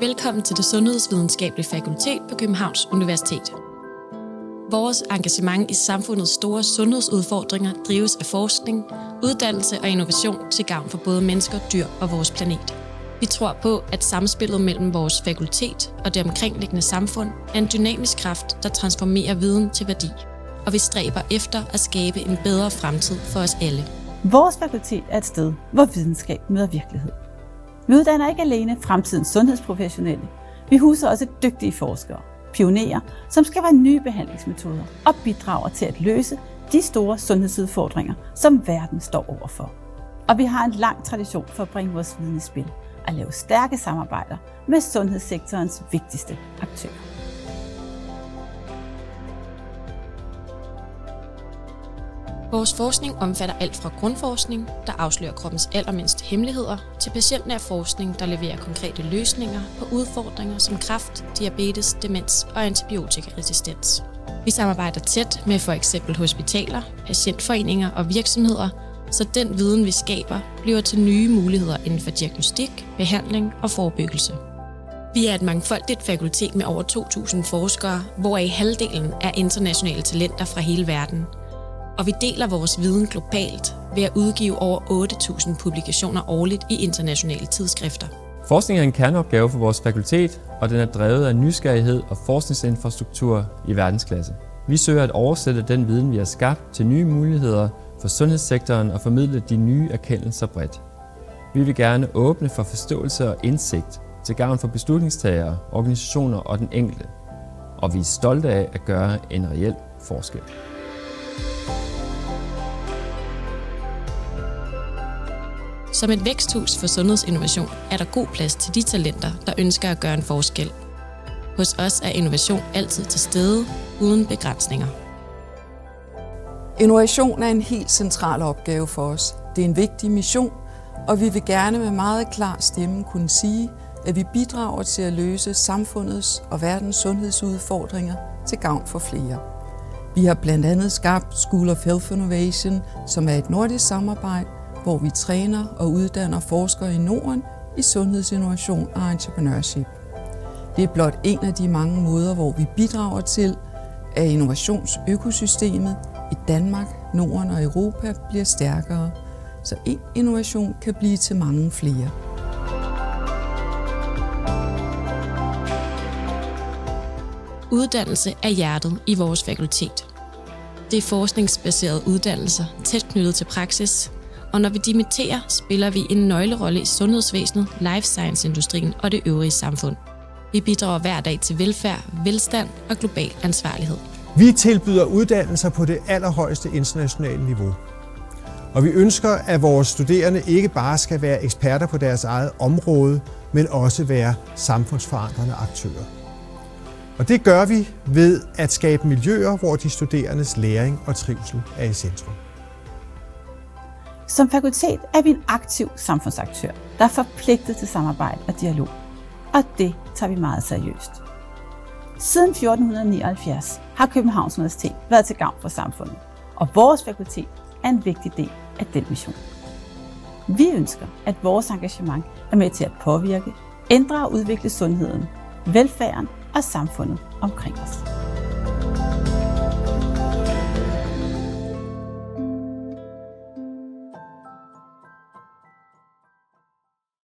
Velkommen til det Sundhedsvidenskabelige Fakultet på Københavns Universitet. Vores engagement i samfundets store sundhedsudfordringer drives af forskning, uddannelse og innovation til gavn for både mennesker, dyr og vores planet. Vi tror på, at samspillet mellem vores fakultet og det omkringliggende samfund er en dynamisk kraft, der transformerer viden til værdi. Og vi stræber efter at skabe en bedre fremtid for os alle. Vores fakultet er et sted, hvor videnskab møder virkelighed. Vi uddanner ikke alene fremtidens sundhedsprofessionelle. Vi huser også dygtige forskere, pionerer, som skaber nye behandlingsmetoder og bidrager til at løse de store sundhedsudfordringer, som verden står overfor. Og vi har en lang tradition for at bringe vores viden i spil og lave stærke samarbejder med sundhedssektorens vigtigste aktører. Vores forskning omfatter alt fra grundforskning, der afslører kroppens allermindste hemmeligheder, til patientnær forskning, der leverer konkrete løsninger på udfordringer som kræft, diabetes, demens og antibiotikaresistens. Vi samarbejder tæt med for eksempel hospitaler, patientforeninger og virksomheder, så den viden, vi skaber, bliver til nye muligheder inden for diagnostik, behandling og forebyggelse. Vi er et mangfoldigt fakultet med over 2.000 forskere, hvoraf halvdelen er internationale talenter fra hele verden – og vi deler vores viden globalt ved at udgive over 8.000 publikationer årligt i internationale tidsskrifter. Forskning er en kerneopgave for vores fakultet, og den er drevet af nysgerrighed og forskningsinfrastruktur i verdensklasse. Vi søger at oversætte den viden, vi har skabt, til nye muligheder for sundhedssektoren og formidle de nye erkendelser bredt. Vi vil gerne åbne for forståelse og indsigt til gavn for beslutningstagere, organisationer og den enkelte. Og vi er stolte af at gøre en reel forskel. Som et væksthus for sundhedsinnovation er der god plads til de talenter, der ønsker at gøre en forskel. Hos os er innovation altid til stede, uden begrænsninger. Innovation er en helt central opgave for os. Det er en vigtig mission, og vi vil gerne med meget klar stemme kunne sige, at vi bidrager til at løse samfundets og verdens sundhedsudfordringer til gavn for flere. Vi har blandt andet skabt School of Health Innovation, som er et nordisk samarbejde, hvor vi træner og uddanner forskere i Norden i sundhedsinnovation og entrepreneurship. Det er blot en af de mange måder, hvor vi bidrager til, at innovationsøkosystemet i Danmark, Norden og Europa bliver stærkere, så en innovation kan blive til mange flere. Uddannelse er hjertet i vores fakultet. Det er forskningsbaserede uddannelser, tæt knyttet til praksis, og når vi dimitterer, spiller vi en nøglerolle i sundhedsvæsenet, life science-industrien og det øvrige samfund. Vi bidrager hver dag til velfærd, velstand og global ansvarlighed. Vi tilbyder uddannelser på det allerhøjeste internationale niveau. Og vi ønsker, at vores studerende ikke bare skal være eksperter på deres eget område, men også være samfundsforandrende aktører. Og det gør vi ved at skabe miljøer, hvor de studerendes læring og trivsel er i centrum. Som fakultet er vi en aktiv samfundsaktør, der er forpligtet til samarbejde og dialog. Og det tager vi meget seriøst. Siden 1479 har Københavns Universitet været til gavn for samfundet, og vores fakultet er en vigtig del af den mission. Vi ønsker, at vores engagement er med til at påvirke, ændre og udvikle sundheden, velfærden og samfundet omkring os.